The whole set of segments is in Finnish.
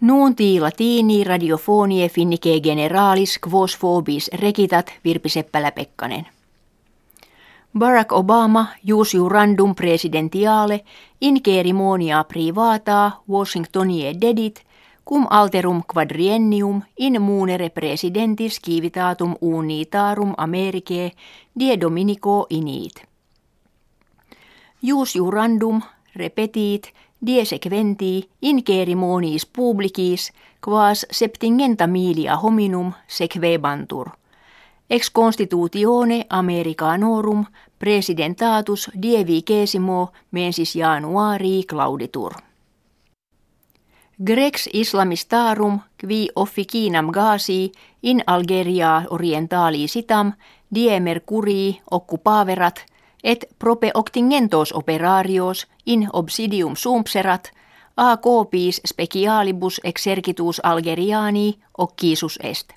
Nuunti latini radiofonie finnike generalis quos phobis rekitat Virpi Seppälä-Pekkanen. Barack Obama jus jurandum presidentiale in cerimonia privata Washingtonie dedit cum alterum quadriennium in munere presidentis civitatum unitarum Americae die dominico init. Jus jurandum repetit die sequenti in cerimoniis publicis quas septingenta milia hominum sequebantur. Ex constitutione Americanorum presidentatus die vicesimo mensis januarii clauditur. Grex islamistarum qui officinam gasi in Algeria orientali sitam die mercurii occupaverat et prope octingentos operarios in obsidium sumpserat a copis specialibus exercitus Algeriani occisus est.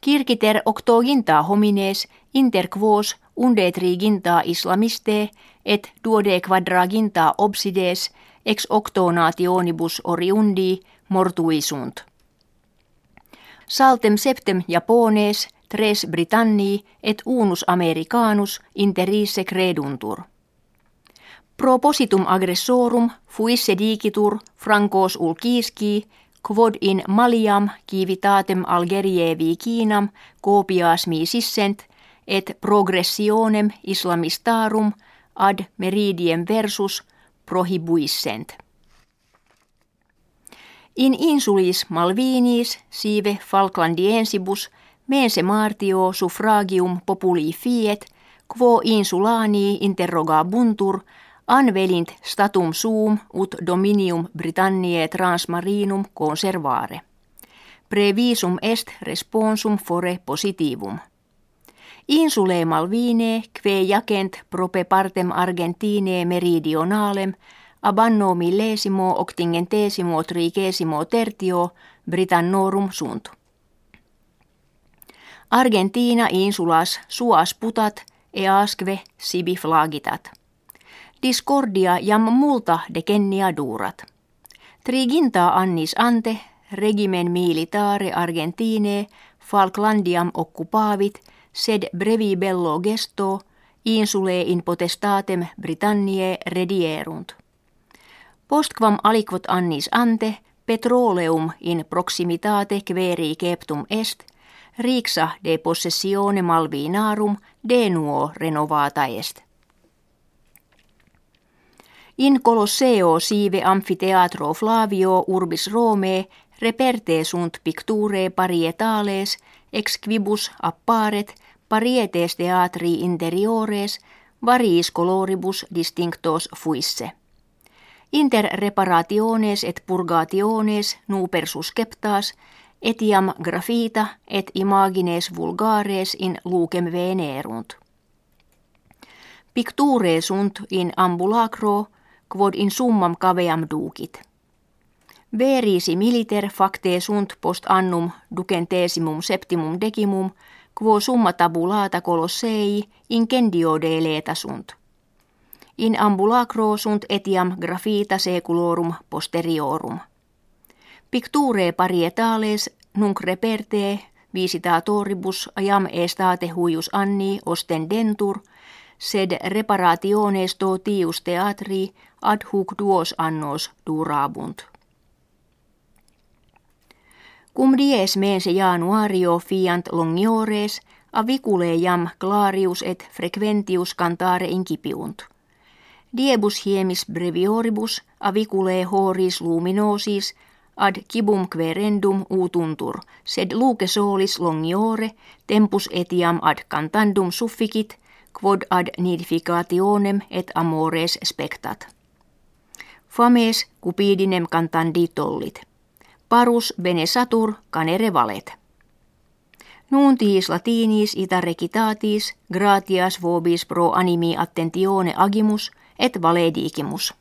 Kirkiter octoginta homines inter quos unde triginta islamiste et duode quadraginta obsides ex octonationibus oriundi mortuisunt. Saltem septem Japones tres Britanni et unus Americanus interisse creduntur. Propositum aggressorum fuisse dicitur francos ulcisci quod in maliam civitatem Algeriae vicinam copias sissent et progressionem islamistarum ad meridiem versus prohibuissent. In insulis Malvinis sive Falklandiensibus mense martio suffragium populi fiet, quo insulani interrogabuntur, anvelint statum suum ut dominium Britanniae transmarinum conservare. Previsum est responsum fore positivum. Insule Malvine, que jacent prope partem Argentine meridionalem, abanno millesimo octingentesimo trigesimo tertio Britannorum sunt. Argentina insulas suas putat easque sibi flagitat. Discordia jam multa decennia durat. Triginta annis ante regimen militare Argentine Falklandiam occupavit sed brevi bello gesto insule in potestatem Britanniae redierunt. Postquam aliquot annis ante petroleum in proximitate queri keptum est rixa de possessione malvinarum de nuo renovata est. In Colosseo sive amfiteatro Flavio urbis Rome reperte sunt picture parietales ex quibus apparet parietes teatri interiores variis coloribus distinctos fuisse. Inter reparationes et purgationes nuper susceptas etiam graffita et imagines vulgares in lucem venerunt. Picture sunt in ambulacro, quod in summam caveam ducit. Verisi militer facte sunt post annum ducentesimum septimum decimum, quo summa tabulata colossei incendio deleta sunt. In ambulacro sunt etiam graffita seculorum posteriorum. Picture parietales nunc reperte visitatoribus jam estate huius anni ostendentur, sed reparationes totius teatri ad huc duos annos durabunt. Cum dies mense januario fiant longiores, avicule jam clarius et frequentius cantare incipiunt. Diebus hiemis brevioribus avicule horis luminosis ad cibum querendum utuntur, sed luce solis longiore, tempus etiam ad cantandum sufficit, quod ad nidificationem et amores spectat. Fames cupidinem cantandi tollit. Parus bene satur canere valet. Nuntiis latinis ita recitatis gratias vobis pro animi attentione agimus et valedigimus.